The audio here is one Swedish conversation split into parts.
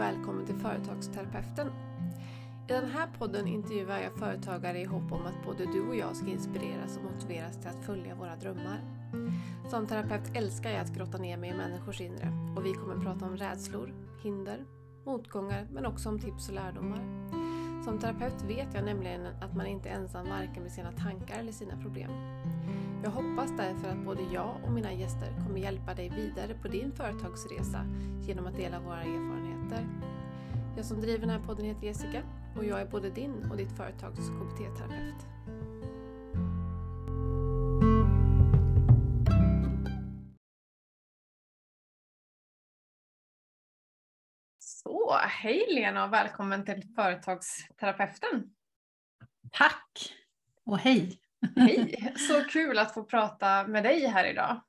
och välkommen till Företagsterapeuten. I den här podden intervjuar jag företagare i hopp om att både du och jag ska inspireras och motiveras till att följa våra drömmar. Som terapeut älskar jag att grotta ner mig i människors inre och vi kommer prata om rädslor, hinder, motgångar men också om tips och lärdomar. Som terapeut vet jag nämligen att man inte är ensam varken med sina tankar eller sina problem. Jag hoppas därför att både jag och mina gäster kommer hjälpa dig vidare på din företagsresa genom att dela våra erfarenheter. Jag som driver den här podden heter Jessica och jag är både din och ditt företags KBT-terapeut. Så, hej Lena och välkommen till Företagsterapeuten. Tack och hej! Hej! Så kul att få prata med dig här idag.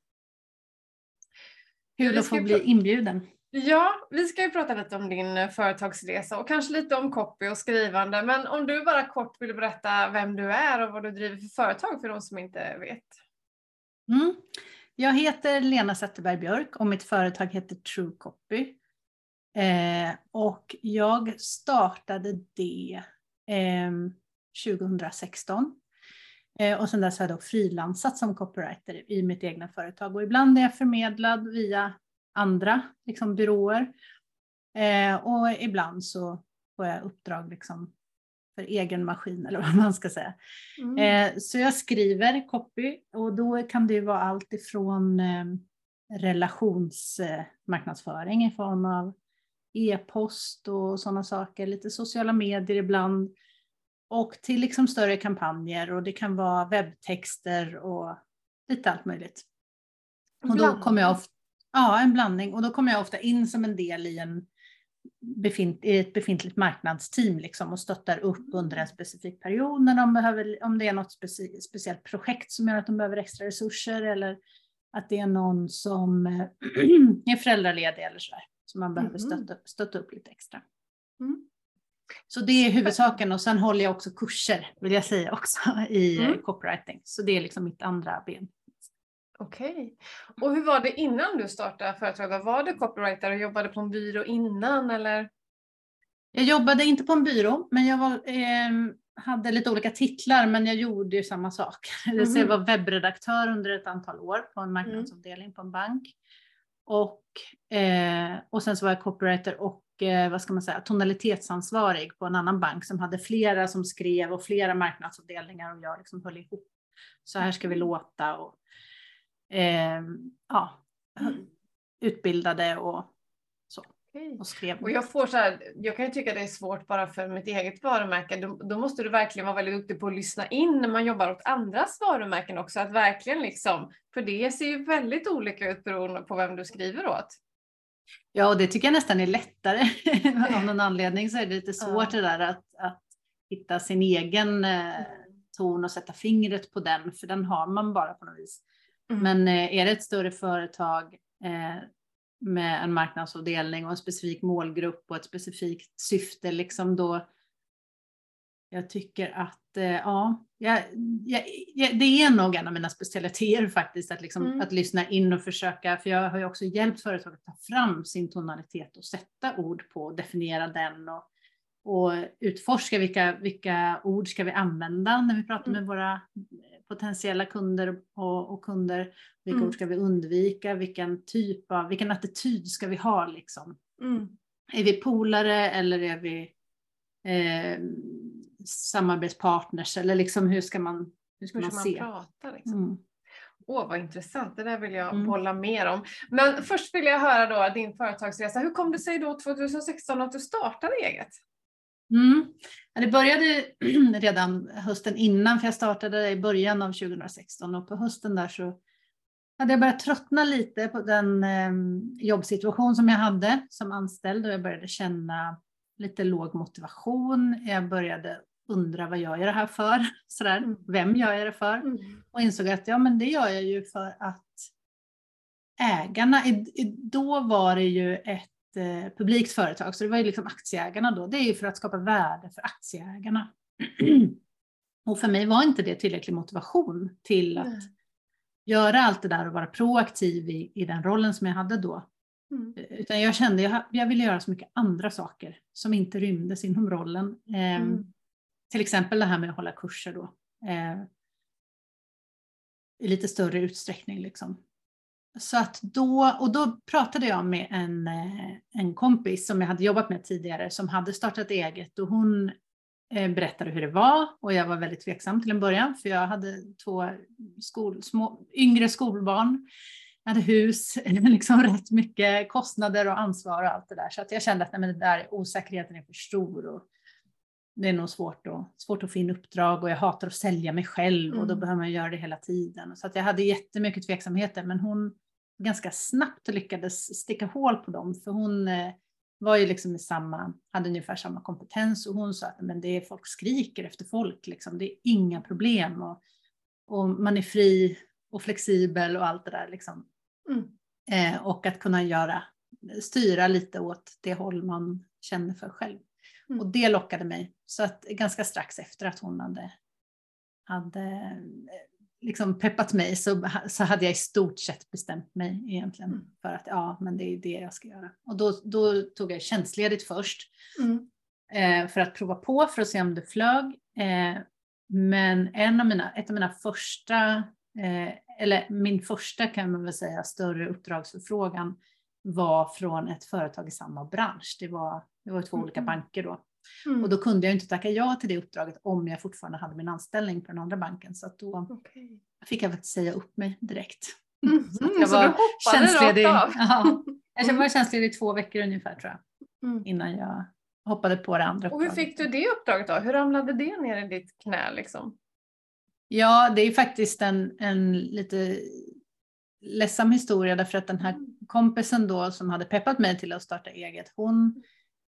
Kul att få bli inbjuden. Ja, vi ska ju prata lite om din eh, företagsresa och kanske lite om copy och skrivande. Men om du bara kort vill berätta vem du är och vad du driver för företag för de som inte vet. Mm. Jag heter Lena Zetterberg Björk och mitt företag heter True Copy. Eh, och jag startade det ehm, eh, 2016 och sen dess har jag då frilansat som copywriter i mitt egna företag och ibland är jag förmedlad via andra liksom, byråer. Eh, och ibland så får jag uppdrag liksom, för egen maskin eller vad man ska säga. Mm. Eh, så jag skriver copy och då kan det vara allt ifrån eh, relationsmarknadsföring i form av e-post och sådana saker, lite sociala medier ibland, och till liksom större kampanjer och det kan vara webbtexter och lite allt möjligt. Och då kommer jag ofta, ja, en blandning. Och då kommer jag ofta in som en del i, en befint, i ett befintligt marknadsteam liksom och stöttar upp under en specifik period när de behöver, om det är något speci speciellt projekt som gör att de behöver extra resurser eller att det är någon som är föräldraledig eller så där, som man behöver mm. stötta, stötta upp lite extra. Mm. Så det är huvudsaken och sen håller jag också kurser vill jag säga också i mm. copywriting. Så det är liksom mitt andra ben. Okej. Okay. Och hur var det innan du startade företaget? Var du copywriter och jobbade på en byrå innan eller? Jag jobbade inte på en byrå, men jag var, eh, hade lite olika titlar, men jag gjorde ju samma sak. Mm. Så jag var webbredaktör under ett antal år på en marknadsavdelning mm. på en bank. Och, eh, och sen så var jag copywriter och Eh, vad ska man säga, tonalitetsansvarig på en annan bank som hade flera som skrev och flera marknadsavdelningar och jag liksom höll ihop. Så här ska vi låta och eh, ja, utbildade och så. Och skrev. Och jag, får så här, jag kan ju tycka det är svårt bara för mitt eget varumärke. Då, då, måste du verkligen vara väldigt duktig på att lyssna in när man jobbar åt andras varumärken också. Att verkligen liksom, för det ser ju väldigt olika ut beroende på vem du skriver åt. Ja, och det tycker jag nästan är lättare. Av någon anledning så är det lite svårt det där att, att hitta sin egen eh, ton och sätta fingret på den, för den har man bara på något vis. Mm. Men eh, är det ett större företag eh, med en marknadsavdelning och en specifik målgrupp och ett specifikt syfte, liksom då, jag tycker att eh, ja, jag, jag, jag, det är nog en av mina specialiteter faktiskt, att, liksom, mm. att lyssna in och försöka, för jag har ju också hjälpt företag att ta fram sin tonalitet och sätta ord på och definiera den och, och utforska vilka, vilka ord ska vi använda när vi pratar mm. med våra potentiella kunder och, och kunder. Vilka mm. ord ska vi undvika? Vilken typ av, vilken attityd ska vi ha liksom? Mm. Är vi polare eller är vi eh, samarbetspartners eller liksom hur ska man, hur ska hur man, man se? Prata, liksom? mm. Åh, vad intressant. Det där vill jag mm. bolla mer om. Men först vill jag höra då din företagsresa. Hur kom det sig då 2016 att du startade eget? Mm. Det började redan hösten innan, för jag startade i början av 2016 och på hösten där så hade jag börjat tröttna lite på den eh, jobbsituation som jag hade som anställd och jag började känna lite låg motivation. Jag började undra vad jag gör det här för? Sådär. Mm. Vem gör jag det för? Mm. Och insåg att ja, men det gör jag ju för att ägarna, då var det ju ett eh, publikt företag, så det var ju liksom aktieägarna då. Det är ju för att skapa värde för aktieägarna. och för mig var inte det tillräcklig motivation till att mm. göra allt det där och vara proaktiv i, i den rollen som jag hade då. Mm. Utan jag kände att jag, jag ville göra så mycket andra saker som inte rymdes inom rollen. Eh, mm. Till exempel det här med att hålla kurser då. Eh, I lite större utsträckning. Liksom. Så att då, och då pratade jag med en, eh, en kompis som jag hade jobbat med tidigare som hade startat eget och hon eh, berättade hur det var och jag var väldigt tveksam till en början för jag hade två skol, små, yngre skolbarn. Jag hade hus, liksom rätt mycket kostnader och ansvar och allt det där. Så att jag kände att nej, men det där, osäkerheten är för stor och det är nog svårt, att, svårt att få in uppdrag och jag hatar att sälja mig själv och då mm. behöver man göra det hela tiden. Så att jag hade jättemycket tveksamheter men hon ganska snabbt lyckades sticka hål på dem för hon eh, var ju liksom i samma, hade ungefär samma kompetens och hon sa att men det är, folk skriker efter folk, liksom. det är inga problem och, och man är fri och flexibel och allt det där. Liksom. Mm. Eh, och att kunna göra, styra lite åt det håll man känner för själv. Mm. Och det lockade mig. Så att ganska strax efter att hon hade, hade liksom peppat mig så, så hade jag i stort sett bestämt mig egentligen mm. för att ja, men det är det jag ska göra. Och då, då tog jag tjänstledigt först mm. eh, för att prova på för att se om det flög. Eh, men en av mina, ett av mina första, eh, eller min första kan man väl säga, större uppdragsförfrågan var från ett företag i samma bransch. Det var, det var två mm. olika banker då. Mm. Och då kunde jag inte tacka ja till det uppdraget om jag fortfarande hade min anställning på den andra banken. Så då okay. fick jag faktiskt säga upp mig direkt. Mm. Så jag var så tjänstledig. Ja, jag var tjänstledig i två veckor ungefär tror jag. Mm. Innan jag hoppade på det andra uppdraget. Och hur fick du det uppdraget då? Hur ramlade det ner i ditt knä liksom? Ja, det är faktiskt en, en lite ledsam historia därför att den här mm. kompisen då som hade peppat mig till att starta eget, hon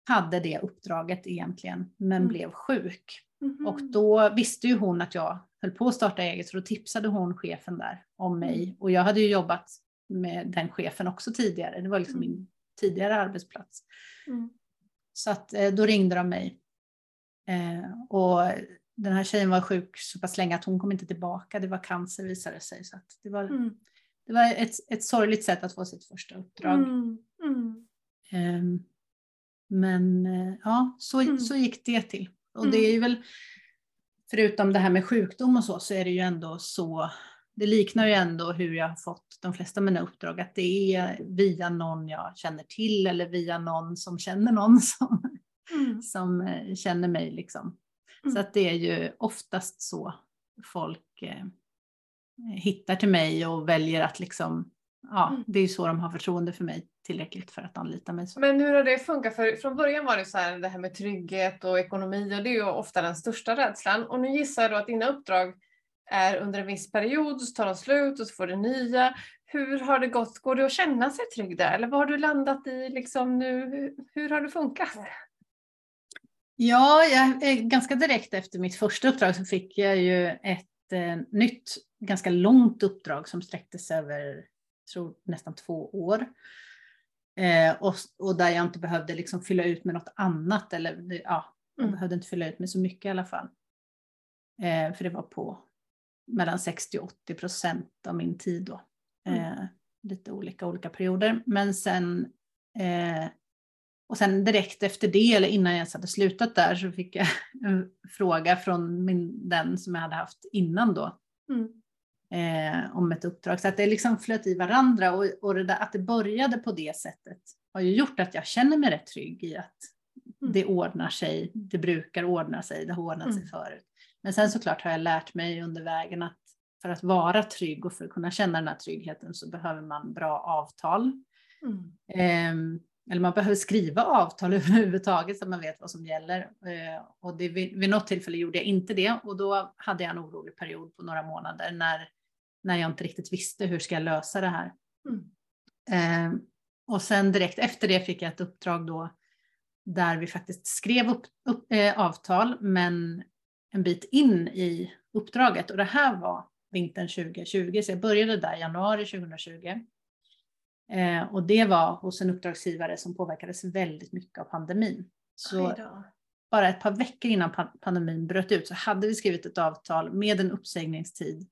hade det uppdraget egentligen, men mm. blev sjuk. Mm. Och då visste ju hon att jag höll på att starta eget, så då tipsade hon chefen där om mig. Mm. Och jag hade ju jobbat med den chefen också tidigare, det var liksom mm. min tidigare arbetsplats. Mm. Så att eh, då ringde de mig. Eh, och den här tjejen var sjuk så pass länge att hon kom inte tillbaka, det var cancer visade sig. Så det var, mm. det var ett, ett sorgligt sätt att få sitt första uppdrag. Um, men eh, ja, så, mm. så gick det till. Och mm. det är ju väl, förutom det här med sjukdom och så, så är det ju ändå så, det liknar ju ändå hur jag har fått de flesta av mina uppdrag, att det är via någon jag känner till eller via någon som känner någon som, mm. som eh, känner mig. Liksom. Så mm. att det är ju oftast så folk eh, hittar till mig och väljer att liksom, ja, mm. det är ju så de har förtroende för mig tillräckligt för att anlita mig. Så. Men hur har det funkat? För från början var det så här det här med trygghet och ekonomi och det är ju ofta den största rädslan. Och nu gissar jag då att dina uppdrag är under en viss period så tar de slut och så får du nya. Hur har det gått? Går det att känna sig trygg där? Eller vad har du landat i liksom nu? Hur har det funkat? Ja, jag, ganska direkt efter mitt första uppdrag så fick jag ju ett eh, nytt, ganska långt uppdrag som sträckte sig över tror, nästan två år. Eh, och, och, där jag inte behövde liksom fylla ut med något annat. Eller, ja, jag mm. behövde inte fylla ut med så mycket i alla fall. Eh, för det var på mellan 60 och 80 procent av min tid då. Mm. Eh, lite olika, olika perioder. Men sen, eh, och sen direkt efter det, eller innan jag ens hade slutat där, så fick jag en fråga från min, den som jag hade haft innan då. Mm eh, om ett uppdrag. Så att det liksom flöt i varandra och, och det där, att det började på det sättet har ju gjort att jag känner mig rätt trygg i att mm. det ordnar sig, det brukar ordna sig, det har ordnat mm. sig förut. Men sen såklart har jag lärt mig under vägen att för att vara trygg och för att kunna känna den här tryggheten så behöver man bra avtal. Mm. Eh, eller man behöver skriva avtal överhuvudtaget så man vet vad som gäller. Eh, och det, vid, vid något tillfälle gjorde jag inte det och då hade jag en orolig period på några månader när när jag inte riktigt visste hur ska jag lösa det här. Mm. Eh, och sen direkt efter det fick jag ett uppdrag då där vi faktiskt skrev upp, upp eh, avtal, men en bit in i uppdraget. Och det här var vintern 2020, så jag började där januari 2020. Eh, och det var hos en uppdragsgivare som påverkades väldigt mycket av pandemin. Så bara ett par veckor innan pandemin bröt ut så hade vi skrivit ett avtal med en uppsägningstid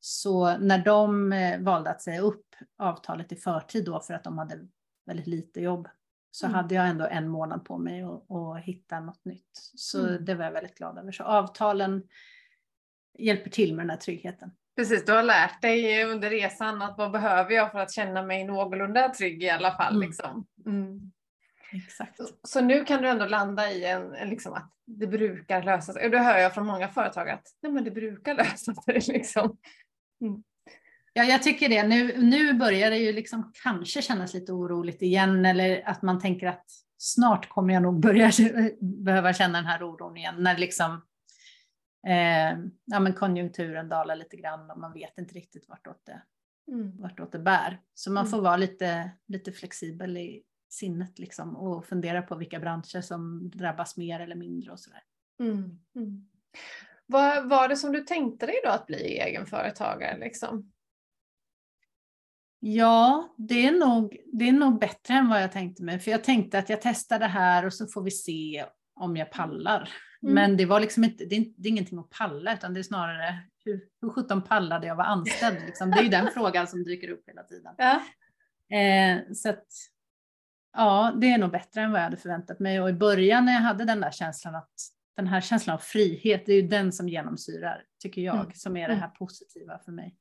så när de eh, valde att säga upp avtalet i förtid då för att de hade väldigt lite jobb så Mm. hade jag ändå en månad på mig att, att hitta något nytt. Så Mm. det var jag väldigt glad över. Så avtalen hjälper till med den här tryggheten. Precis, du har lärt dig under resan att vad behöver jag för att känna mig någorlunda trygg i alla fall. Mm. Liksom. Mm. Exakt. Så nu kan du ändå landa i en, liksom att det brukar lösa sig. Det hör jag från många företag att nej, men det brukar lösa sig. Liksom. Ja, jag tycker det. Nu, nu börjar det ju liksom kanske kännas lite oroligt igen eller att man tänker att snart kommer jag nog börja behöva känna den här oron igen när liksom eh, ja, men konjunkturen dalar lite grann och man vet inte riktigt vartåt det, Mm. vartåt det bär. Så man Mm. får vara lite, lite flexibel i sinnet liksom och fundera på vilka branscher som drabbas mer eller mindre och sådär. Mm. Mm. Vad var det som du tänkte dig då att bli egenföretagare? Liksom? Ja, det är, nog, det är nog bättre än vad jag tänkte mig. För jag tänkte att jag testar det här och så får vi se om jag pallar. Mm. Men det var liksom inte, det är, det är ingenting att palla utan det är snarare hur, hur sjutton pallade jag vara anställd? Liksom. Det är ju den frågan som dyker upp hela tiden. Ja. Eh, så att, ja, det är nog bättre än vad jag hade förväntat mig. Och i början när jag hade den där känslan att den här känslan av frihet, det är ju den som genomsyrar, tycker jag, Mm. som är det här positiva för mig.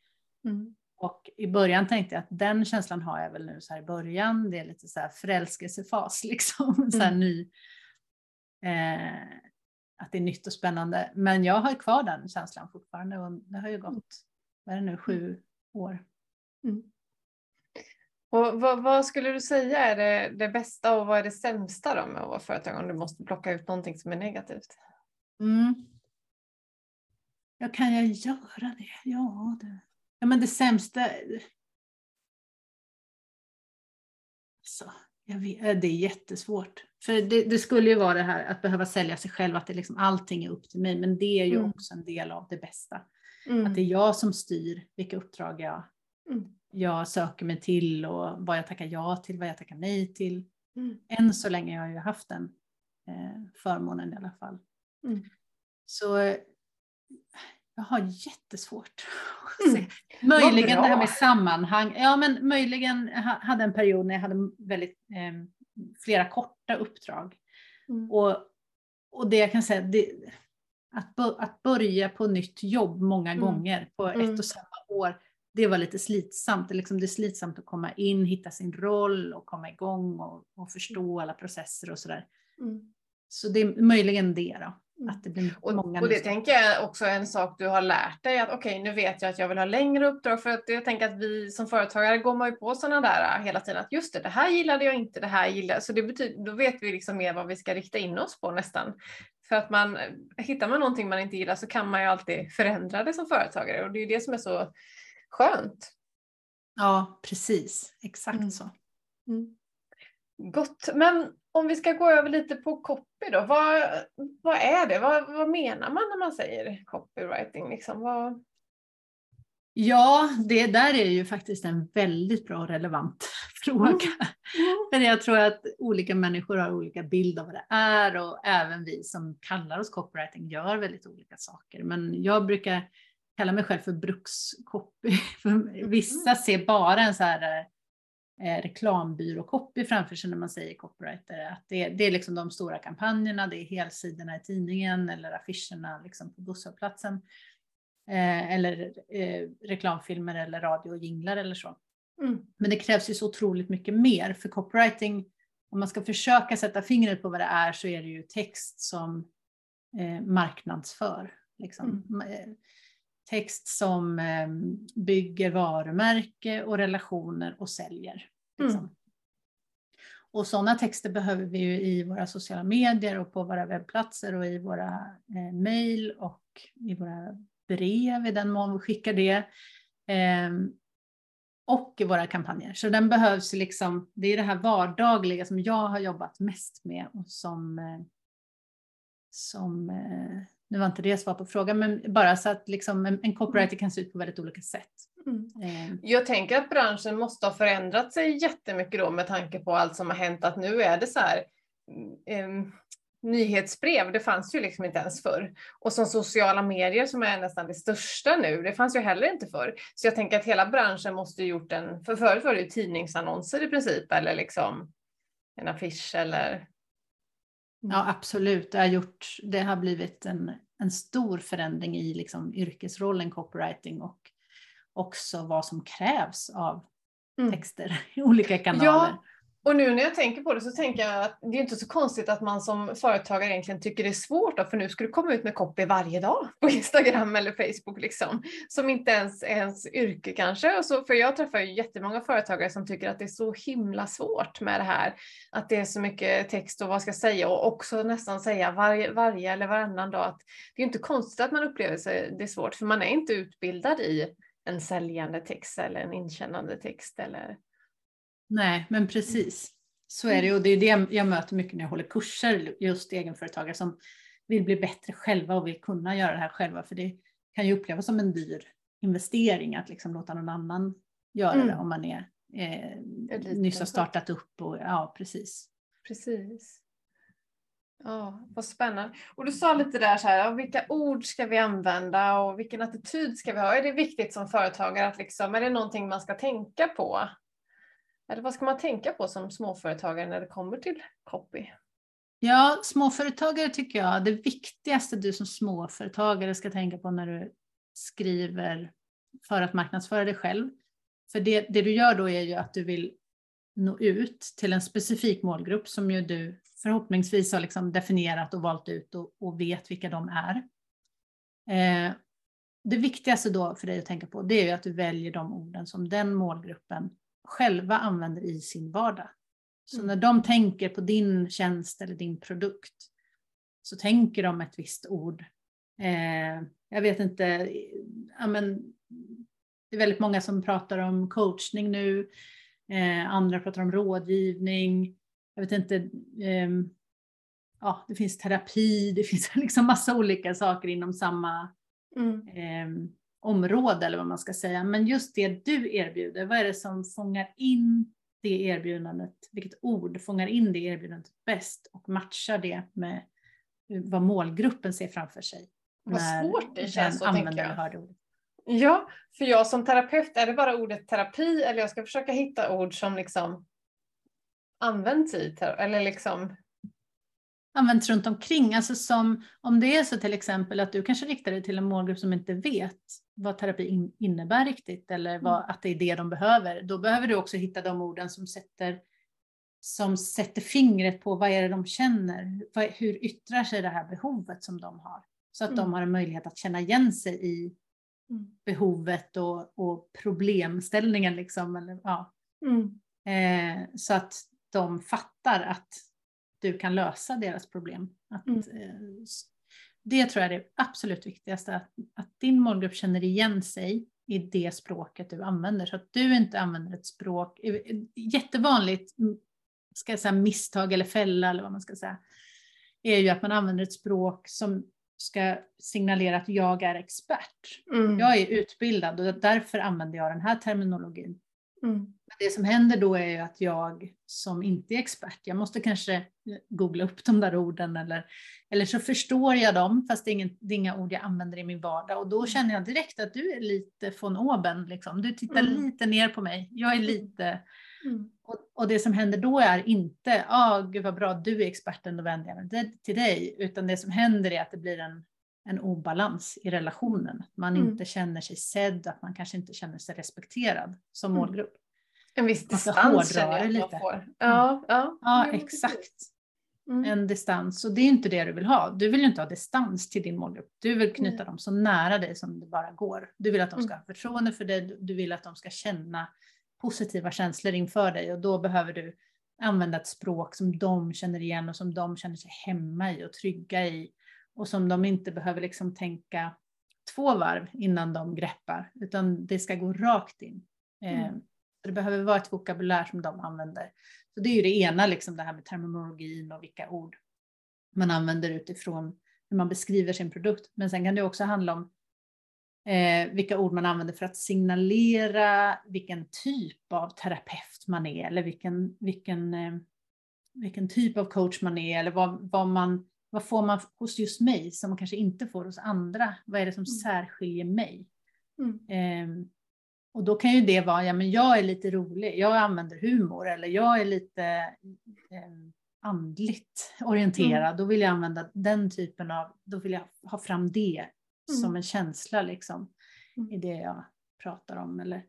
Mm. Och i början tänkte jag att den känslan har jag väl nu så här i början. Det är lite så här förälskelsefas liksom. Så här Mm. ny. Eh, att det är nytt och spännande. Men jag har kvar den känslan fortfarande och det har ju gått, vad är det nu, sju år. Mm. Och vad, vad skulle du säga är det, det bästa och vad är det sämsta då med att vara företagare om du måste plocka ut någonting som är negativt? Mm. Ja, kan jag göra det? Ja, det, ja men det sämsta. Så, jag vet, eh, det är jättesvårt. För det, det skulle ju vara det här att behöva sälja sig själv, att det liksom, allting är upp till mig. Men det är ju Mm. också en del av det bästa. Mm. Att det är jag som styr vilka uppdrag jag, Mm. jag söker mig till och vad jag tackar ja till, vad jag tackar nej till. Mm. Än så länge har jag ju haft den eh, förmånen i alla fall. Mm. Så eh, jag har jättesvårt att Mm. se. Möjligen Vad det här med sammanhang. Ja, men möjligen hade en period när jag hade väldigt, eh, flera korta uppdrag. Mm. Och, och det jag kan säga, det, att, att börja på nytt jobb många Mm. gånger på Mm. ett och samma år, det var lite slitsamt. Det är, liksom, det är slitsamt att komma in, hitta sin roll och komma igång och, och förstå alla processer och sådär. Mm. Så det är möjligen det då, Mm. Att det blir Och, många och det nystarter. tänker jag också är en sak du har lärt dig att okej, nu vet jag att jag vill ha längre uppdrag för att jag tänker att vi som företagare går man ju på sådana där äh, hela tiden att just det, det här gillade jag inte, det här gillade. Så det betyder, då vet vi liksom mer vad vi ska rikta in oss på nästan. För att man, hittar man någonting man inte gillar så kan man ju alltid förändra det som företagare och det är ju det som är så skönt. Ja, precis. Exakt Mm. så. Gott, men om vi ska gå över lite på copy då. Vad, vad är det? Vad, vad menar man när man säger copywriting? Liksom? Vad... Ja, det där är ju faktiskt en väldigt bra och relevant fråga. För jag tror att olika människor har olika bild av vad det är och även vi som kallar oss copywriting gör väldigt olika saker. Men jag brukar kalla mig själv för brukscopy. För vissa ser bara en så här eh, reklambyrå-copy framför sig när man säger copywriter. Att det, det är liksom de stora kampanjerna, det är helsidorna i tidningen eller affischerna liksom på busshållplatsen. Eh, eller eh, reklamfilmer eller radiojinglar eller så. Mm. Men det krävs ju så otroligt mycket mer för copywriting. Om man ska försöka sätta fingret på vad det är så är det ju text som eh, marknadsför. Liksom. Eh, Text som eh, bygger varumärke och relationer och säljer. Liksom. Mm. Och sådana texter behöver vi ju i våra sociala medier och på våra webbplatser och i våra eh, mejl och i våra brev i den mån vi skickar det. Ehm, och i våra kampanjer. Så den behövs liksom, det är det här vardagliga som jag har jobbat mest med och som, eh, som eh, nu var inte det svar på frågan, men bara så att liksom en, en copywriter kan se ut på väldigt olika sätt. Mm. Ehm, Jag tänker att branschen måste ha förändrat sig jättemycket då med tanke på allt som har hänt att nu är det så här. mm, nyhetsbrev, det fanns ju liksom inte ens förr. Och som sociala medier som är nästan det största nu, det fanns ju heller inte förr. Så jag tänker att hela branschen måste gjort en, för förut var det ju tidningsannonser i princip eller liksom en affisch eller Ja, absolut. Det har, gjort, det har blivit en, en stor förändring i liksom yrkesrollen copywriting och också vad som krävs av mm. texter i olika kanaler. Ja, och nu när jag tänker på det så tänker jag att det är inte så konstigt att man som företagare egentligen tycker det är svårt då, för nu ska du komma ut med copy varje dag på Instagram eller Facebook liksom, som inte ens är ens yrke kanske. Och så, för jag träffar ju jättemånga företagare som tycker att det är så himla svårt med det här, att det är så mycket text och vad ska jag säga och också nästan säga varje, varje eller varannan dag att det är inte konstigt att man upplever sig det är svårt, för man är inte utbildad i en säljande text eller en inkännande text eller Nej, men precis. Så är det och det är det jag möter mycket när jag håller kurser, just egenföretagare som vill bli bättre själva och vill kunna göra det här själva. För det kan ju upplevas som en dyr investering att liksom låta någon annan göra mm. det om man är eh, nyss har startat upp. Och, ja, precis. Precis. Ja, vad spännande. Och du sa lite där så här, vilka ord ska vi använda och vilken attityd ska vi ha? Är det viktigt som företagare att liksom, är det någonting man ska tänka på? Eller vad ska man tänka på som småföretagare när det kommer till copy? Ja, småföretagare tycker jag, det viktigaste du som småföretagare ska tänka på när du skriver för att marknadsföra dig själv. För det, det du gör då är ju att du vill nå ut till en specifik målgrupp som ju du förhoppningsvis har liksom definierat och valt ut och, och vet vilka de är. Eh, det viktigaste då för dig att tänka på det är ju att du väljer de orden som den målgruppen själva använder i sin vardag. Så mm. när de tänker på din tjänst eller din produkt så tänker de ett visst ord. Eh, jag vet inte, ja, men, det är väldigt många som pratar om coachning nu, eh, andra pratar om rådgivning. Jag vet inte, eh, ja, det finns terapi, det finns liksom massa olika saker inom samma mm. Område eller vad man ska säga. Men just det du erbjuder, vad är det som fångar in det erbjudandet? Vilket ord fångar in det erbjudandet bäst och matchar det med vad målgruppen ser framför sig? Vad svårt det känns så tänker jag. Ja, för jag som terapeut, är det bara ordet terapi eller jag ska försöka hitta ord som liksom används i eller liksom används runt omkring. Alltså som om det är så till exempel att du kanske riktar dig till en målgrupp som inte vet vad terapi innebär riktigt eller vad, mm. att det är det de behöver. Då behöver du också hitta de orden som sätter, som sätter fingret på vad är det de känner. Vad, hur yttrar sig det här behovet som de har? Så att mm. de har en möjlighet att känna igen sig i mm. behovet och, och problemställningen. Liksom, eller, ja. Mm. Eh, så att de fattar att du kan lösa deras problem. Att, mm. Eh, det tror jag är det absolut viktigaste, att, att din målgrupp känner igen sig i det språket du använder, så att du inte använder ett språk, eh, jättevanligt ska jag säga, misstag eller fälla eller vad man ska säga, är ju att man använder ett språk som ska signalera att jag är expert. Mm. Jag är utbildad och därför använder jag den här terminologin. Mm. Det som händer då är ju att jag som inte är expert, jag måste kanske googla upp de där orden eller, eller så förstår jag dem fast det är, ingen, det är inga ord jag använder i min vardag och då mm. känner jag direkt att du är lite von oben, liksom. du tittar mm. lite ner på mig, jag är lite mm. och, och, det som händer då är inte, ah, gud vad bra, du är experten, då vänder jag mig till dig, utan det som händer är att det blir en en obalans i relationen. Att man mm. inte känner sig sedd, att man kanske inte känner sig respekterad som mm. målgrupp. En viss distans känner jag lite. får. Mm. Ja, ja. ja exakt. Mm. En distans, och det är inte det du vill ha. Du vill ju inte ha distans till din målgrupp. Du vill knyta dem så nära dig som det bara går. Du vill att de ska mm. ha förtroende för dig, du vill att de ska känna positiva känslor inför dig och då behöver du använda ett språk som de känner igen och som de känner sig hemma i och trygga i och som de inte behöver liksom tänka två varv innan de greppar, utan det ska gå rakt in. Eh, mm. det behöver vara ett vokabulär som de använder. Så det är ju det ena, liksom det här med terminologin och vilka ord man använder utifrån hur man beskriver sin produkt. Men sen kan det också handla om eh, vilka ord man använder för att signalera vilken typ av terapeut man är eller vilken, vilken eh, vilken typ av coach man är eller vad, vad, man, vad får man hos just mig som man kanske inte får hos andra. Vad är det som mm. särskiljer mig? Mm. Eh, och då kan ju det vara, ja men jag är lite rolig, jag använder humor eller jag är lite eh, andligt orienterad. Mm. Då vill jag använda den typen av, då vill jag ha fram det mm. som en känsla liksom mm. i det jag pratar om. Eller,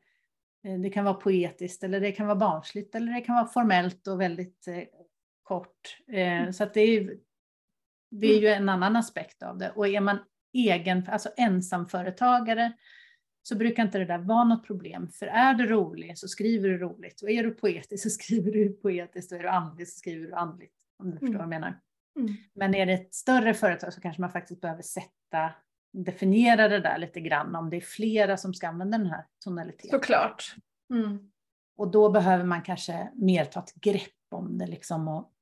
eh, det kan vara poetiskt eller det kan vara barnsligt eller det kan vara formellt och väldigt eh, kort. Eh, mm. Så att det är, det är ju en annan aspekt av det. Och är man egen, alltså ensamföretagare så brukar inte det där vara något problem. För är du rolig så skriver du roligt och är du poetisk så skriver du poetiskt och är du andlig så skriver du andligt. Om du förstår mm. vad jag menar. Mm. Men är det ett större företag så kanske man faktiskt behöver sätta, definiera det där lite grann om det är flera som ska använda den här tonaliteten. Såklart. Mm. Och då behöver man kanske mer ta ett grepp om det liksom och,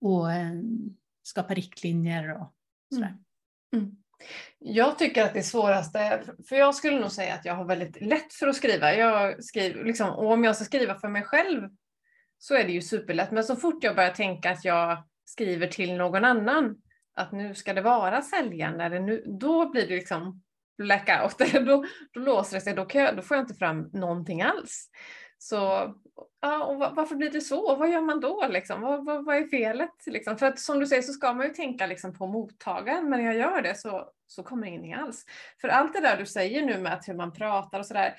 och eh, skapa riktlinjer och sådär. Mm. mm. Jag tycker att det svåraste, för jag skulle nog säga att jag har väldigt lätt för att skriva. Jag skriver, liksom, och om jag ska skriva för mig själv så är det ju superlätt. Men så fort jag börjar tänka att jag skriver till någon annan, att nu ska det vara säljande, eller nu, då blir det liksom blackout. då, då låser det sig, då, jag, då får jag inte fram någonting alls. Så ja, och varför blir det så? Vad gör man då? Liksom? Vad, vad, vad är felet? Liksom? För att som du säger så ska man ju tänka liksom, på mottagaren, men när jag gör det så, så kommer ingenting alls. För allt det där du säger nu med att hur man pratar och sådär,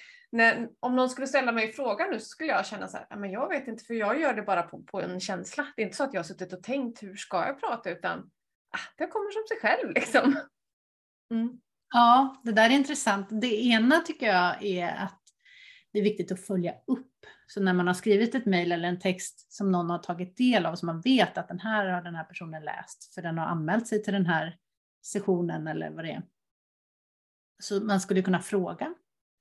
om någon skulle ställa mig frågan nu så skulle jag känna så här, men jag vet inte för jag gör det bara på, på en känsla. Det är inte så att jag har suttit och tänkt hur ska jag prata utan ah, det kommer som sig själv liksom. Mm. Ja, det där är intressant. Det ena tycker jag är att det är viktigt att följa upp. Så när man har skrivit ett mejl eller en text som någon har tagit del av, så man vet att den här har den här personen läst, för den har anmält sig till den här sessionen eller vad det är. Så man skulle kunna fråga,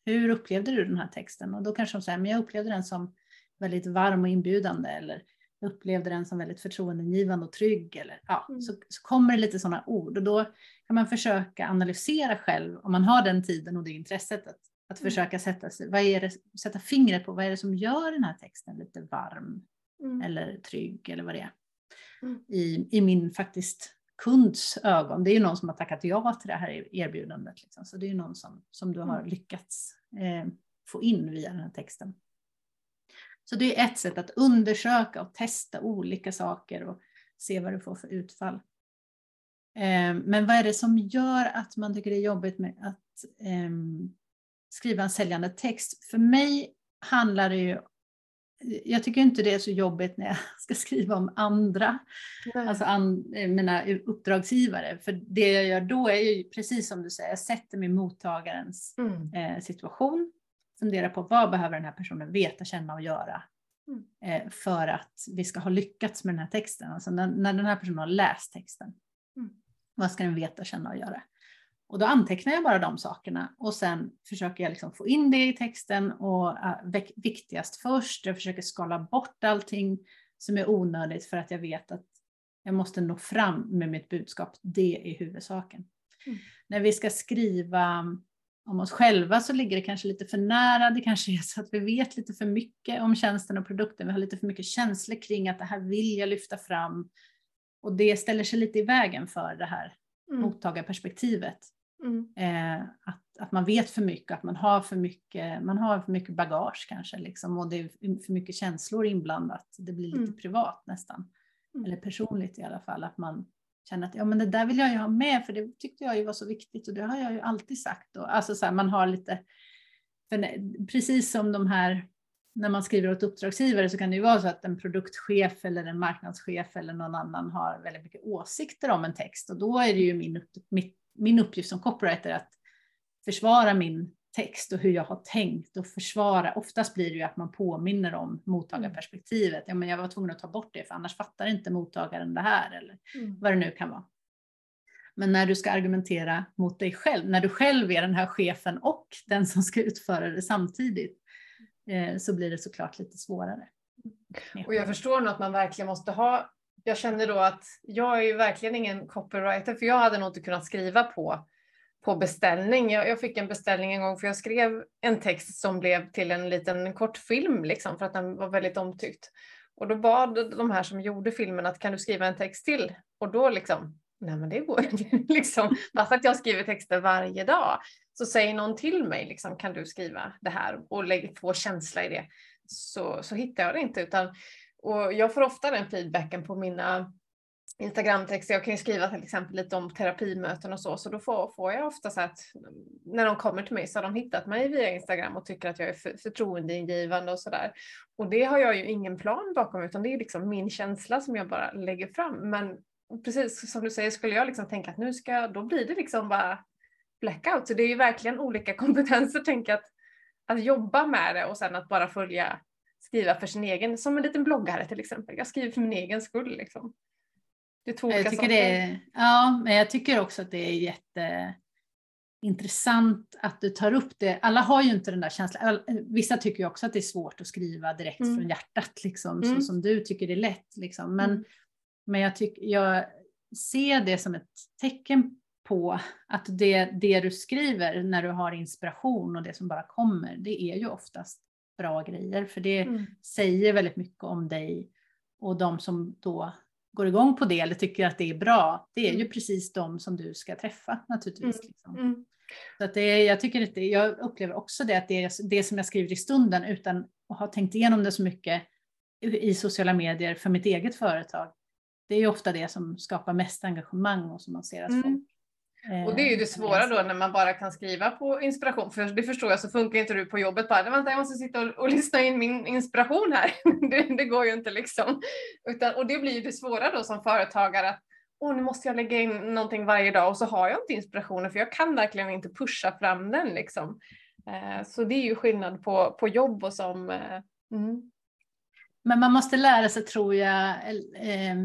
hur upplevde du den här texten? Och då kanske de säger, men jag upplevde den som väldigt varm och inbjudande, eller jag upplevde den som väldigt förtroendegivande och trygg. Eller, ja, mm. så, så kommer det lite sådana ord och då kan man försöka analysera själv, om man har den tiden och det intresset, att att mm. försöka sätta, sig, vad är det, sätta fingret på vad är det som gör den här texten lite varm mm. eller trygg eller vad det är. Mm. I, I min faktiskt kunds ögon. Det är ju någon som har tackat ja till det här erbjudandet. Liksom. Så det är ju någon som, som du har mm. lyckats eh, få in via den här texten. Så det är ett sätt att undersöka och testa olika saker och se vad du får för utfall. Eh, men vad är det som gör att man tycker det är jobbigt med att eh, skriva en säljande text. För mig handlar det ju jag tycker inte det är så jobbigt när jag ska skriva om andra, Nej. alltså an, mina uppdragsgivare. För det jag gör då är ju precis som du säger, jag sätter mig i mottagarens mm. eh, situation, funderar på vad behöver den här personen veta, känna och göra mm. eh, för att vi ska ha lyckats med den här texten. Alltså när, när den här personen har läst texten, mm. vad ska den veta, känna och göra? Och då antecknar jag bara de sakerna och sen försöker jag liksom få in det i texten och uh, viktigast först, jag försöker skala bort allting som är onödigt för att jag vet att jag måste nå fram med mitt budskap. Det är huvudsaken. Mm. När vi ska skriva om oss själva så ligger det kanske lite för nära. Det kanske är så att vi vet lite för mycket om tjänsten och produkten. Vi har lite för mycket känslor kring att det här vill jag lyfta fram. Och det ställer sig lite i vägen för det här mm. mottagarperspektivet. Mm. Eh, att, att man vet för mycket, att man har för mycket, man har för mycket bagage kanske liksom, och det är för mycket känslor inblandat. Det blir lite mm. privat nästan, mm. eller personligt i alla fall, att man känner att ja, men det där vill jag ju ha med för det tyckte jag ju var så viktigt och det har jag ju alltid sagt. Och, alltså så här, man har lite, precis som de här när man skriver åt uppdragsgivare så kan det ju vara så att en produktchef eller en marknadschef eller någon annan har väldigt mycket åsikter om en text och då är det ju min, mitt min uppgift som copywriter att försvara min text och hur jag har tänkt och försvara. Oftast blir det ju att man påminner om mottagarperspektivet. Ja, men jag var tvungen att ta bort det för annars fattar inte mottagaren det här eller mm. vad det nu kan vara. Men när du ska argumentera mot dig själv, när du själv är den här chefen och den som ska utföra det samtidigt, eh, så blir det såklart lite svårare. Och jag förstår nog att man verkligen måste ha jag känner då att jag är ju verkligen ingen copywriter, för jag hade nog inte kunnat skriva på, på beställning. Jag, jag, fick en beställning en gång för jag skrev en text som blev till en liten kortfilm, liksom, för att den var väldigt omtyckt. Och då bad de här som gjorde filmen att kan du skriva en text till? Och då liksom, nej men det går inte. liksom, fast att jag skriver texter varje dag. Så säger någon till mig, liksom, kan du skriva det här? Och lägg, få känsla i det. Så, så hittar jag det inte. Utan, och jag får ofta den feedbacken på mina Instagramtexter. Jag kan ju skriva till exempel lite om terapimöten och så, så då får, får jag ofta så att när de kommer till mig så har de hittat mig via Instagram och tycker att jag är för, förtroendeingivande och sådär. Och det har jag ju ingen plan bakom utan det är liksom min känsla som jag bara lägger fram. Men precis som du säger, skulle jag liksom tänka att nu ska jag, då blir det liksom bara blackout. Så det är ju verkligen olika kompetenser, tänka att, att jobba med det och sen att bara följa skriva för sin egen, som en liten bloggare till exempel. Jag skriver för min egen skull liksom. Det är två jag tycker det är, Ja, men jag tycker också att det är jätteintressant att du tar upp det. Alla har ju inte den där känslan. Vissa tycker ju också att det är svårt att skriva direkt mm. från hjärtat, liksom, mm. så som du tycker det är lätt. Liksom. Men, mm. men jag, tycker, jag ser det som ett tecken på att det, det du skriver när du har inspiration och det som bara kommer, det är ju oftast bra grejer. För det mm. säger väldigt mycket om dig och de som då går igång på det eller tycker att det är bra, det är ju mm. precis de som du ska träffa naturligtvis. Mm. Liksom. Mm. Så att det, jag, tycker att det, jag upplever också det att det är det som jag skriver i stunden utan att ha tänkt igenom det så mycket i sociala medier för mitt eget företag. Det är ju ofta det som skapar mest engagemang och som man ser att mm. folk och det är ju det eh, svåra då när man bara kan skriva på inspiration. För det förstår jag så funkar inte du på jobbet bara, vänta jag måste sitta och, och lyssna in min inspiration här. det, det, går ju inte liksom. Utan, och det blir ju det svåra då som företagare att åh nu måste jag lägga in någonting varje dag och så har jag inte inspirationen för jag kan verkligen inte pusha fram den liksom. Eh, så det är ju skillnad på, på jobb och som eh, mm. Men man måste lära sig tror jag eh,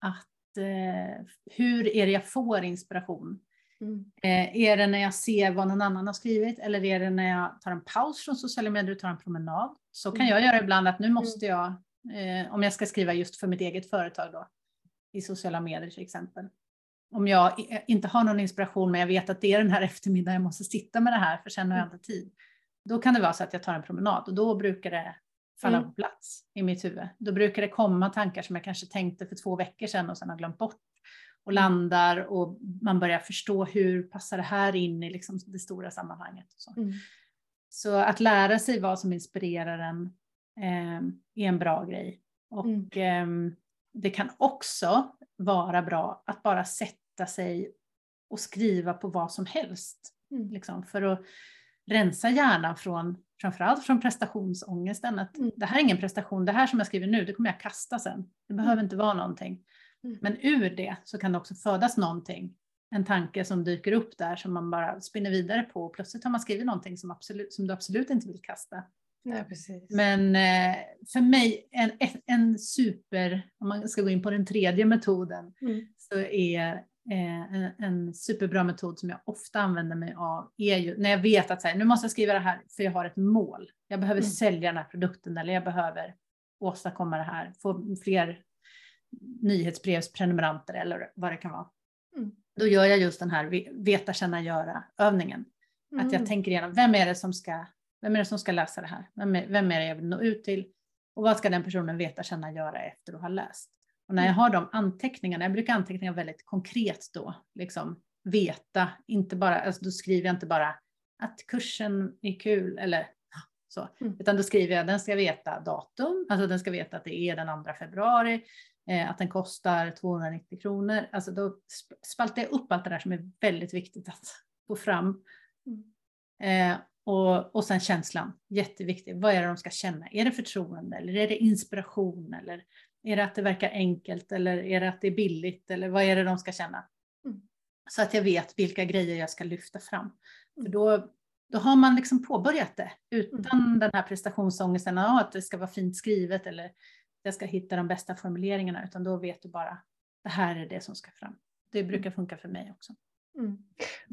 att eh, hur är det jag får inspiration? Mm. Eh, är det när jag ser vad någon annan har skrivit eller är det när jag tar en paus från sociala medier och tar en promenad? Så kan mm. jag göra ibland att nu måste mm. jag, eh, om jag ska skriva just för mitt eget företag då, i sociala medier till exempel. Om jag inte har någon inspiration men jag vet att det är den här eftermiddagen jag måste sitta med det här för sen har jag mm. inte tid. Då kan det vara så att jag tar en promenad och då brukar det falla mm. på plats i mitt huvud. Då brukar det komma tankar som jag kanske tänkte för två veckor sedan och sen har glömt bort och landar och man börjar förstå hur passar det här in i liksom det stora sammanhanget. Så. Mm. så. att lära sig vad som inspirerar en eh, är en bra grej. Och mm. eh, det kan också vara bra att bara sätta sig och skriva på vad som helst. Mm. Liksom, för att rensa hjärnan från framförallt från prestationsångesten. Att mm. det här är ingen prestation, det här som jag skriver nu, det kommer jag kasta sen. Det behöver mm. inte vara någonting. Mm. Men ur det så kan det också födas någonting, en tanke som dyker upp där som man bara spinner vidare på och plötsligt har man skrivit någonting som, absolut, som du absolut inte vill kasta. Nej, precis. Men eh, för mig, en, en super, om man ska gå in på den tredje metoden, mm. så är eh, en, en, superbra metod som jag ofta använder mig av, är ju när jag vet att så här, nu måste jag skriva det här för jag har ett mål. Jag behöver mm. sälja den här produkten eller jag behöver åstadkomma det här, få fler nyhetsbrevsprenumeranter eller vad det kan vara. Mm. Då gör jag just den här veta, känna, göra övningen. Mm. Att jag mm. tänker igenom, vem är det som ska, vem är det som ska läsa det här? Vem är, vem är det jag vill nå ut till? Och vad ska den personen veta, känna, göra efter att ha läst? Och när jag mm. har de anteckningarna, jag brukar anteckna väldigt konkret då, liksom veta, inte bara, alltså då skriver jag inte bara att kursen är kul eller så, mm. utan då skriver jag den ska veta datum, alltså den ska veta att det är den 2 februari, att den kostar 290 kronor. Alltså då spaltar jag upp allt det där som är väldigt viktigt att få fram. Mm. Eh, och, och sen känslan, jätteviktig. Vad är det de ska känna? Är det förtroende eller är det inspiration eller är det att det verkar enkelt eller är det att det är billigt eller vad är det de ska känna? Mm. Så att jag vet vilka grejer jag ska lyfta fram. För mm. då, då har man liksom påbörjat det utan mm. den här prestationsångesten, att det ska vara fint skrivet eller jag ska hitta de bästa formuleringarna, utan då vet du bara det här är det som ska fram. Det mm. brukar funka för mig också. Mm.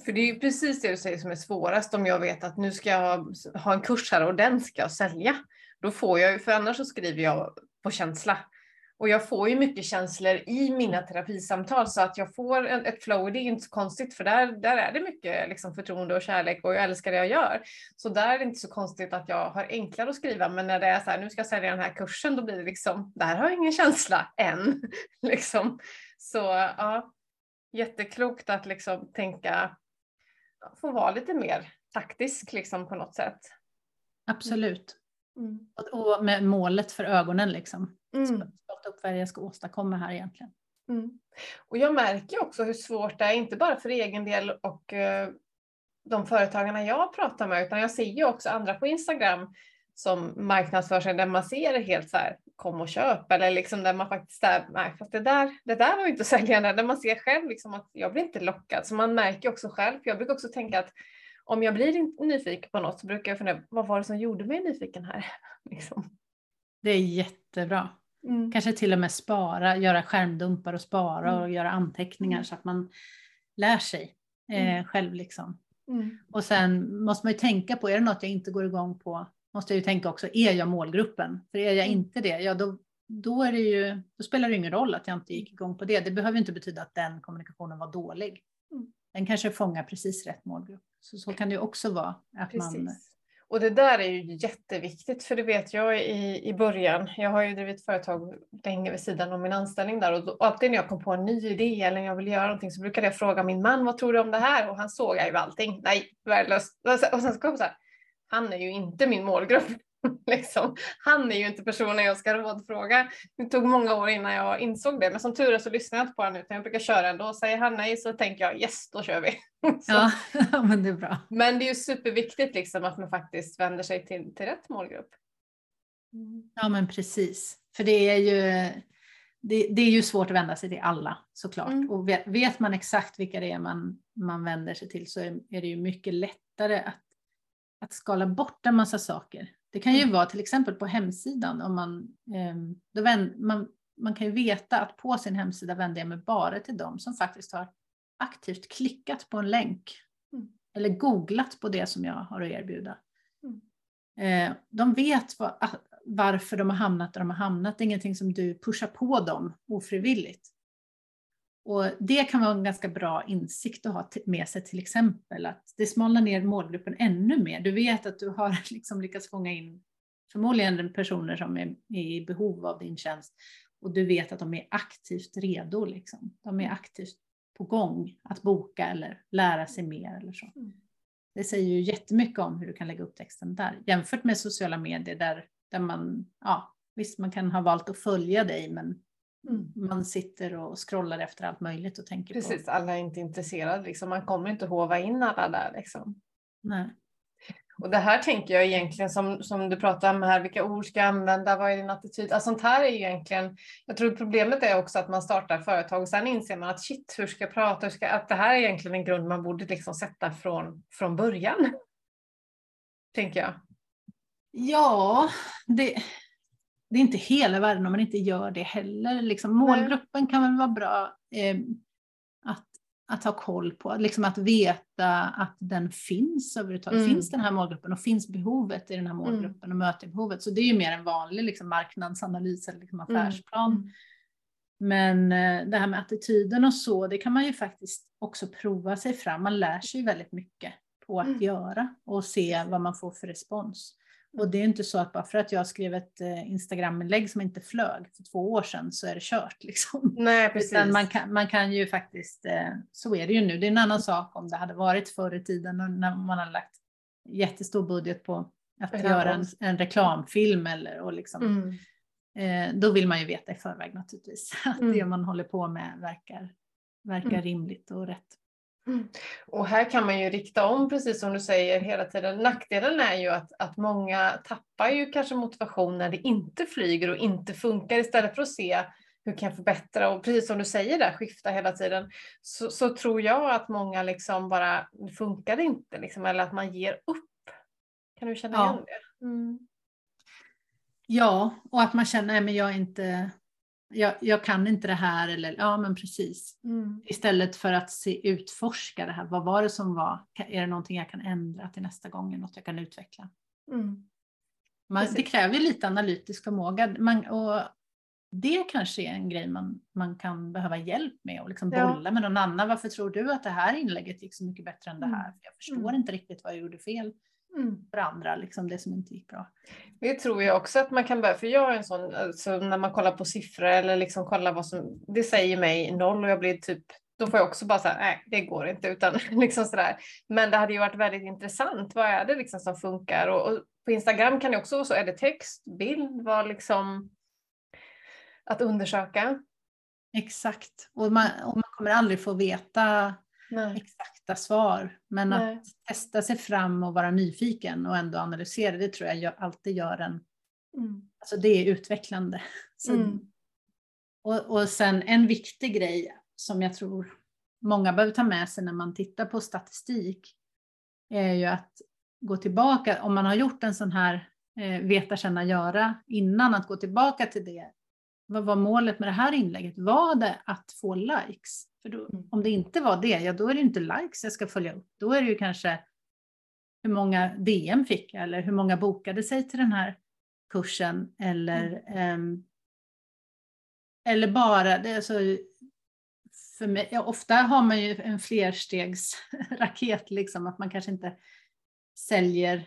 För det är ju precis det du säger som är svårast om jag vet att nu ska jag ha en kurs här och den ska jag sälja. Då får jag ju, för annars så skriver jag på känsla. Och jag får ju mycket känslor i mina terapisamtal så att jag får ett flow. Det är inte så konstigt för där, där är det mycket liksom förtroende och kärlek och jag älskar det jag gör. Så där är det inte så konstigt att jag har enklare att skriva. Men när det är så här, nu ska jag sälja den här kursen, då blir det liksom, där har jag ingen känsla än. liksom. Så ja, jätteklokt att liksom tänka, få vara lite mer taktisk liksom på något sätt. Absolut. Mm. Och med målet för ögonen liksom. Mm. Skapa upp vad jag ska åstadkomma här egentligen. Mm. Och jag märker också hur svårt det är, inte bara för egen del och uh, de företagarna jag pratar med, utan jag ser ju också andra på Instagram som marknadsför sig där man ser helt så här, kom och köp eller liksom där man faktiskt är, nej fast det där, det där var ju inte säljande, där man ser själv liksom att jag blir inte lockad. Så man märker också själv, jag brukar också tänka att om jag blir nyfiken på något så brukar jag fundera, vad var det som gjorde mig nyfiken här? liksom. Det är jättebra. Mm. Kanske till och med spara, göra skärmdumpar och spara mm. och göra anteckningar mm. så att man lär sig eh, mm. själv. Liksom. Mm. Och sen måste man ju tänka på, är det något jag inte går igång på, måste jag ju tänka också, är jag målgruppen? För är jag inte det, ja då, då, är det ju, då spelar det ingen roll att jag inte gick igång på det. Det behöver inte betyda att den kommunikationen var dålig. Den kanske fångar precis rätt målgrupp. Så, så kan det också vara. Att man... Och det där är ju jätteviktigt, för det vet jag i, i början. Jag har ju drivit företag länge vid sidan om min anställning där och, då, alltid när jag kom på en ny idé eller jag vill göra någonting så brukade jag fråga min man, vad tror du om det här? Och han såg ju allting. Nej, värdelöst. Och sen så kom så här, han är ju inte min målgrupp. liksom. Han är ju inte personen jag ska rådfråga. Det tog många år innan jag insåg det, men som tur är så lyssnar jag inte på honom utan jag brukar köra ändå. Säger han nej så tänker jag yes, då kör vi. ja, men det är bra. Men det är ju superviktigt liksom att man faktiskt vänder sig till, till rätt målgrupp. Ja, men precis. För det är ju det, det, är ju svårt att vända sig till alla såklart. Mm. Och vet, vet, man exakt vilka det är man, man vänder sig till så är, är det ju mycket lättare att, att skala bort en massa saker. Det kan ju mm. vara till exempel på hemsidan om man, ehm, då vänd, man, man kan ju veta att på sin hemsida vänder jag mig bara till dem som faktiskt har aktivt klickat på en länk mm. eller googlat på det som jag har att erbjuda. Mm. Eh, de vet vad, varför de har hamnat där de har hamnat. Det är ingenting som du pushar på dem ofrivilligt. Och det kan vara en ganska bra insikt att ha med sig till exempel att det smalnar ner målgruppen ännu mer. Du vet att du har liksom lyckats fånga in förmodligen personer som är i behov av din tjänst och du vet att de är aktivt redo. Liksom. De är aktivt på gång att boka eller lära sig mer eller så. Mm. Det säger ju jättemycket om hur du kan lägga upp texten där jämfört med sociala medier där, där man, ja visst man kan ha valt att följa dig men Mm. Man sitter och scrollar efter allt möjligt och tänker Precis, på. Precis, alla är inte intresserade. Liksom. Man kommer inte hova in alla där. Liksom. Nej. Och det här tänker jag egentligen som, som du pratar om här, vilka ord ska jag använda, vad är din attityd? Alltså, sånt här är egentligen, jag tror problemet är också att man startar företag och sen inser man att shit, hur ska jag prata, hur ska, att det här är egentligen en grund man borde liksom sätta från, från början. Tänker jag. Ja, det, det är inte hela världen om man inte gör det heller. Liksom, målgruppen kan väl vara bra eh, att, att ha koll på, liksom att veta att den finns överhuvudtaget. Mm. Finns den här målgruppen och finns behovet i den här mm. målgruppen mm. och möter behovet. Så det är ju mer en vanlig liksom, marknadsanalys eller liksom, mm. affärsplan. Mm. Men eh, det här med attityden och så, det kan man ju faktiskt också prova sig fram. Man lär sig väldigt mycket på att mm. göra och se vad man får för respons. Och det är inte så att bara för att jag skrev ett eh, Instagram-inlägg som inte flög för två år sedan så är det kört. Liksom. Nej, precis. Utan man kan, man kan ju faktiskt, eh, så är det ju nu. Det är en annan sak om det hade varit förr i tiden när man har lagt jättestor budget på att ja, göra en, en, reklamfilm eller och liksom. Mm. Eh, då vill man ju veta i förväg naturligtvis att mm. det man håller på med verkar, verkar mm. rimligt och rätt. Mm. Och här kan man ju rikta om, precis som du säger hela tiden. Nackdelen är ju att, att många tappar ju kanske motivation när det inte flyger och inte funkar istället för att se hur kan jag förbättra och precis som du säger där, skifta hela tiden. Så, så tror jag att många liksom bara, det funkar inte liksom, eller att man ger upp. Kan du känna ja. igen det? Mm. Ja, och att man känner att jag är inte jag, jag, kan inte det här eller ja men precis. Mm. Istället för att se, utforska det här. Vad var det som var? Är det någonting jag kan ändra till nästa gång? Något jag kan utveckla? Mm. Man, det kräver lite analytisk förmåga. Man, och det kanske är en grej man, man kan behöva hjälp med och liksom Ja. bolla med någon annan. Varför tror du att det här inlägget gick så mycket bättre än det här? Mm. För jag förstår Mm. inte riktigt vad jag gjorde fel Mm. för andra, liksom det som inte gick bra. Det tror jag också att man kan börja, för jag är en sån, alltså när man kollar på siffror eller liksom kollar vad som, det säger mig noll och jag blir typ, då får jag också bara säga nej det går inte utan liksom sådär. Men det hade ju varit väldigt intressant, vad är det liksom som funkar? Och, och på Instagram kan det också vara så, är det text, bild, vad liksom att undersöka? Exakt, och man, och man kommer aldrig få veta Nej. exakta svar. Men Nej. att testa sig fram och vara nyfiken och ändå analysera, det tror jag alltid gör en, Mm. alltså det är utvecklande. Mm. och, och sen en viktig grej som jag tror många behöver ta med sig när man tittar på statistik är ju att gå tillbaka, om man har gjort en sån här eh, veta, känna, göra innan, att gå tillbaka till det. Vad var målet med det här inlägget? Var det att få likes? För då, Mm. om det inte var det, ja då är det inte likes jag ska följa upp. Då är det ju kanske hur många DM fick jag eller hur många bokade sig till den här kursen eller ehm, eller bara, det är så, för mig, ja, ofta har man ju en flerstegsraket, liksom, att man kanske inte säljer,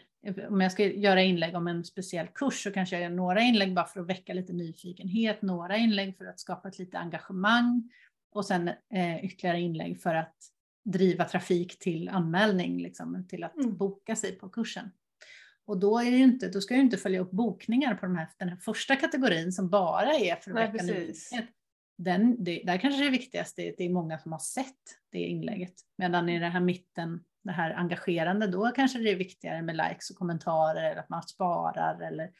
om jag ska göra inlägg om en speciell kurs så kanske jag gör några inlägg bara för att väcka lite nyfikenhet, några inlägg för att skapa ett lite engagemang och sen eh, ytterligare inlägg för att driva trafik till anmälning, liksom, till att Mm. boka sig på kursen. Och då, är det inte, då ska jag inte följa upp bokningar på de här, den här första kategorin som bara är för att väcka nyfikenhet. Den, det, där kanske det viktigaste är att det är många som har sett det inlägget. Medan i det här mitten, det här engagerande, då kanske det är viktigare med likes och kommentarer eller att man sparar eller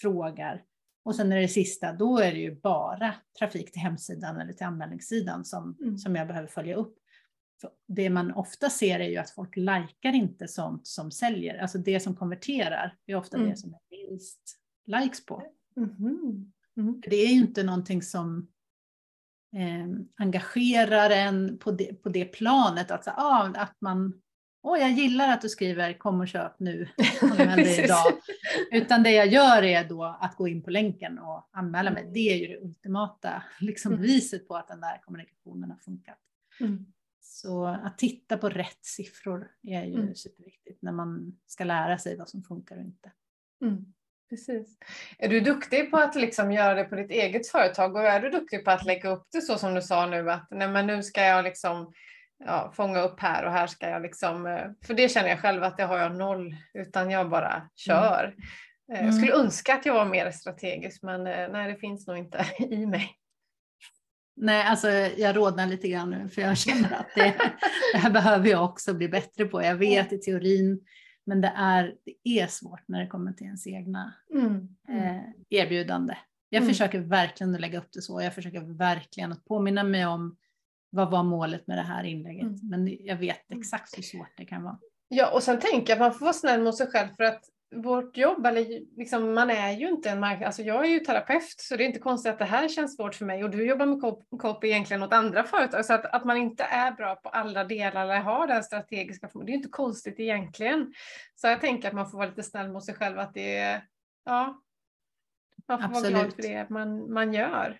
frågar. Och sen är det sista, då är det ju bara trafik till hemsidan eller till anmälningssidan som, Mm. som jag behöver följa upp. För det man ofta ser är ju att folk likar inte sånt som säljer. Alltså det som konverterar är ofta Mm. det som är minst likes på. Mm. Det är ju inte någonting som eh, engagerar en på det, på det planet. Att, så, ah, att man, åh jag gillar att du skriver kom och köp nu, idag. Utan det jag gör är då att gå in på länken och anmäla mig. Mm. Det är ju det ultimata liksom, Mm. beviset på att den där kommunikationen har funkat. Mm. Så att titta på rätt siffror är ju Mm. superviktigt när man ska lära sig vad som funkar och inte. Mm. Precis. Är du duktig på att liksom göra det på ditt eget företag och är du duktig på att lägga upp det så som du sa nu att nej, men nu ska jag liksom ja, fånga upp här och här ska jag liksom, eh, för det känner jag själv att det har jag noll utan jag bara kör. Eh, Jag Mm. skulle önska att jag var mer strategisk men eh, nej det finns nog inte i mig. Nej, alltså jag rodnar lite grann nu för jag känner att det, det här behöver jag också bli bättre på. Jag vet i teorin, men det är, det är svårt när det kommer till ens egna Mm. eh, erbjudande. Jag Mm. försöker verkligen att lägga upp det så. Jag försöker verkligen att påminna mig om vad var målet med det här inlägget. Mm. Men jag vet exakt hur svårt det kan vara. Ja, och sen tänker jag att man får vara snäll mot sig själv för att vårt jobb, eller liksom, man är ju inte en marknad, alltså jag är ju terapeut så det är inte konstigt att det här känns svårt för mig och du jobbar med copy egentligen åt andra företag så att, att man inte är bra på alla delar eller har den strategiska förmågan, det är inte konstigt egentligen. Så jag tänker att man får vara lite snäll mot sig själv att det är, ja, man får vara glad Absolut. för det man, man gör.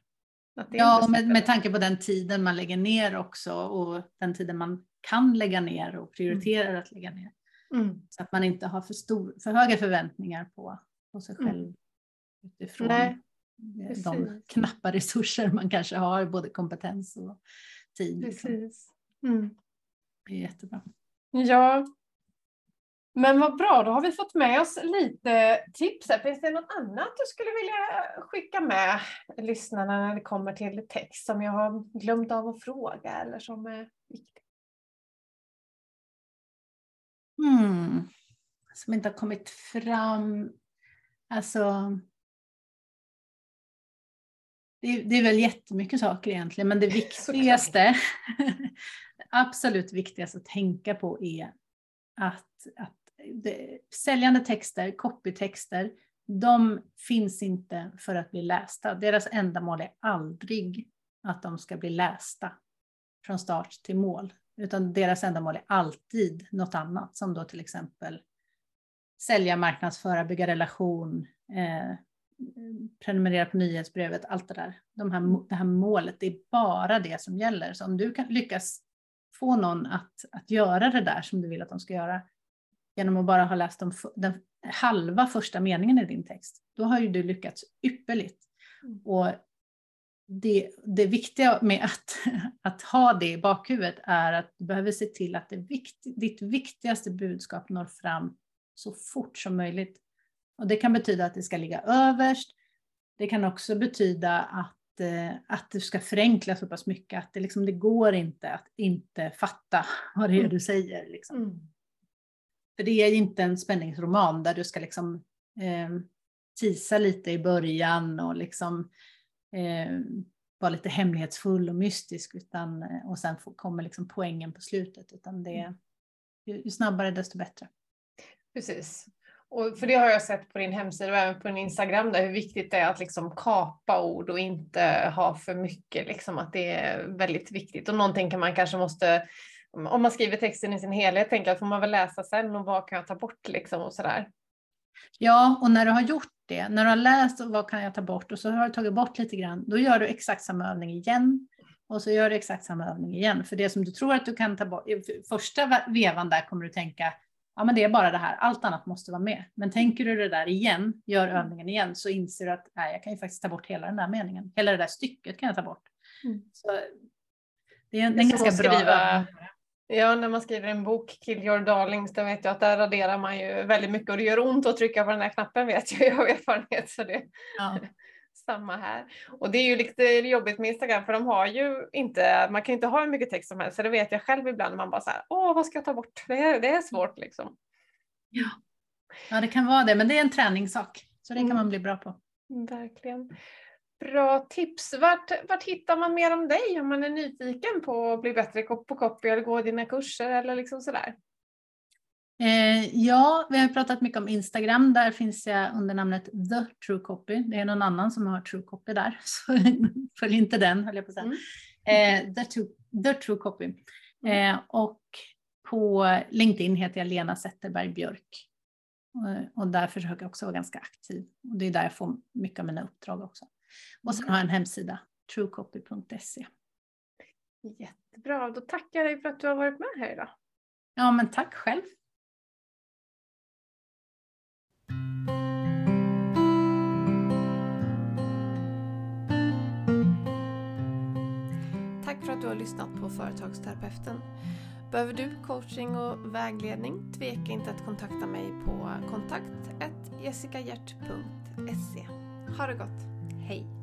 Ja, med, med tanke på den tiden man lägger ner också och den tiden man kan lägga ner och prioriterar att lägga ner. Mm. Så att man inte har för, stor, för höga förväntningar på, på sig Mm. själv utifrån Nej, de knappa resurser man kanske har, både kompetens och tid. liksom. Precis. Mm. Det är jättebra. Ja. Men vad bra, då har vi fått med oss lite tips. Här. Finns det något annat du skulle vilja skicka med lyssnarna när det kommer till text som jag har glömt av att fråga eller som är viktigt? Hmm. Som inte har kommit fram. Alltså. Det är, det är väl jättemycket saker egentligen, men det viktigaste, absolut viktigaste att tänka på är att, att det, säljande texter, copytexter, de finns inte för att bli lästa. Deras ändamål är aldrig att de ska bli lästa från start till mål, utan deras ändamål är alltid något annat, som då till exempel sälja, marknadsföra, bygga relation, eh, prenumerera på nyhetsbrevet, allt det där. De här, det här målet, det är bara det som gäller. Så om du kan lyckas få någon att, att göra det där som du vill att de ska göra genom att bara ha läst de, den halva första meningen i din text, då har ju du lyckats ypperligt. Mm. Och det, det viktiga med att, att ha det i bakhuvudet är att du behöver se till att det vikt, ditt viktigaste budskap når fram så fort som möjligt. Och det kan betyda att det ska ligga överst. Det kan också betyda att, eh, att du ska förenkla så pass mycket att det, liksom, det går inte att inte fatta vad det är mm. du säger. Liksom. Mm. För det är inte en spänningsroman där du ska liksom eh, tisa lite i början och liksom eh, vara lite hemlighetsfull och mystisk utan, eh, och sen får, kommer liksom poängen på slutet. Utan det, mm. ju, ju snabbare desto bättre. Precis. Och för det har jag sett på din hemsida och även på din Instagram där hur viktigt det är att liksom kapa ord och inte ha för mycket. Liksom att det är väldigt viktigt och någonting kan man kanske måste om man skriver texten i sin helhet, tänker jag, får man väl läsa sen och vad kan jag ta bort liksom och sådär. Ja, och när du har gjort det, när du har läst och vad kan jag ta bort och så har du tagit bort lite grann, då gör du exakt samma övning igen och så gör du exakt samma övning igen. För det som du tror att du kan ta bort, i första vevan där kommer du tänka, ja men det är bara det här, allt annat måste vara med. Men tänker du det där igen, gör mm. övningen igen, så inser du att nej, jag kan ju faktiskt ta bort hela den där meningen. Hela det där stycket kan jag ta bort. Mm. Så det är en, det är en ganska bra skriva, Ja, när man skriver en bok, Kill your darlings, då vet jag att där raderar man ju väldigt mycket och det gör ont att trycka på den här knappen vet jag av erfarenhet. Så det ja. samma här. Och det är ju lite jobbigt med Instagram för de har ju inte, man kan inte ha hur mycket text som helst. Så det vet jag själv ibland, man bara så här, åh vad ska jag ta bort? Det är, det är svårt liksom. Ja. ja, det kan vara det, men det är en träningssak. Så det kan mm. man bli bra på. Verkligen. Bra tips. Vart, vart hittar man mer om dig om man är nyfiken på att bli bättre på copy eller gå dina kurser eller liksom sådär? Eh, ja, vi har pratat mycket om Instagram. Där finns jag under namnet The True Copy. Det är någon annan som har True Copy där, så följ inte den höll jag på att säga. Mm. Eh, the, true, the True Copy. Mm. Eh, och på LinkedIn heter jag Lena Zetterberg Björk. Och, och där försöker jag också vara ganska aktiv. Och det är där jag får mycket av mina uppdrag också. Och sen har jag en hemsida, truecopy.se. Jättebra, då tackar jag dig för att du har varit med här idag. Ja, men tack själv. Tack för att du har lyssnat på Företagsterapeuten. Behöver du coaching och vägledning? Tveka inte att kontakta mig på kontakt jessicahjert.se. Ha det gott! はい。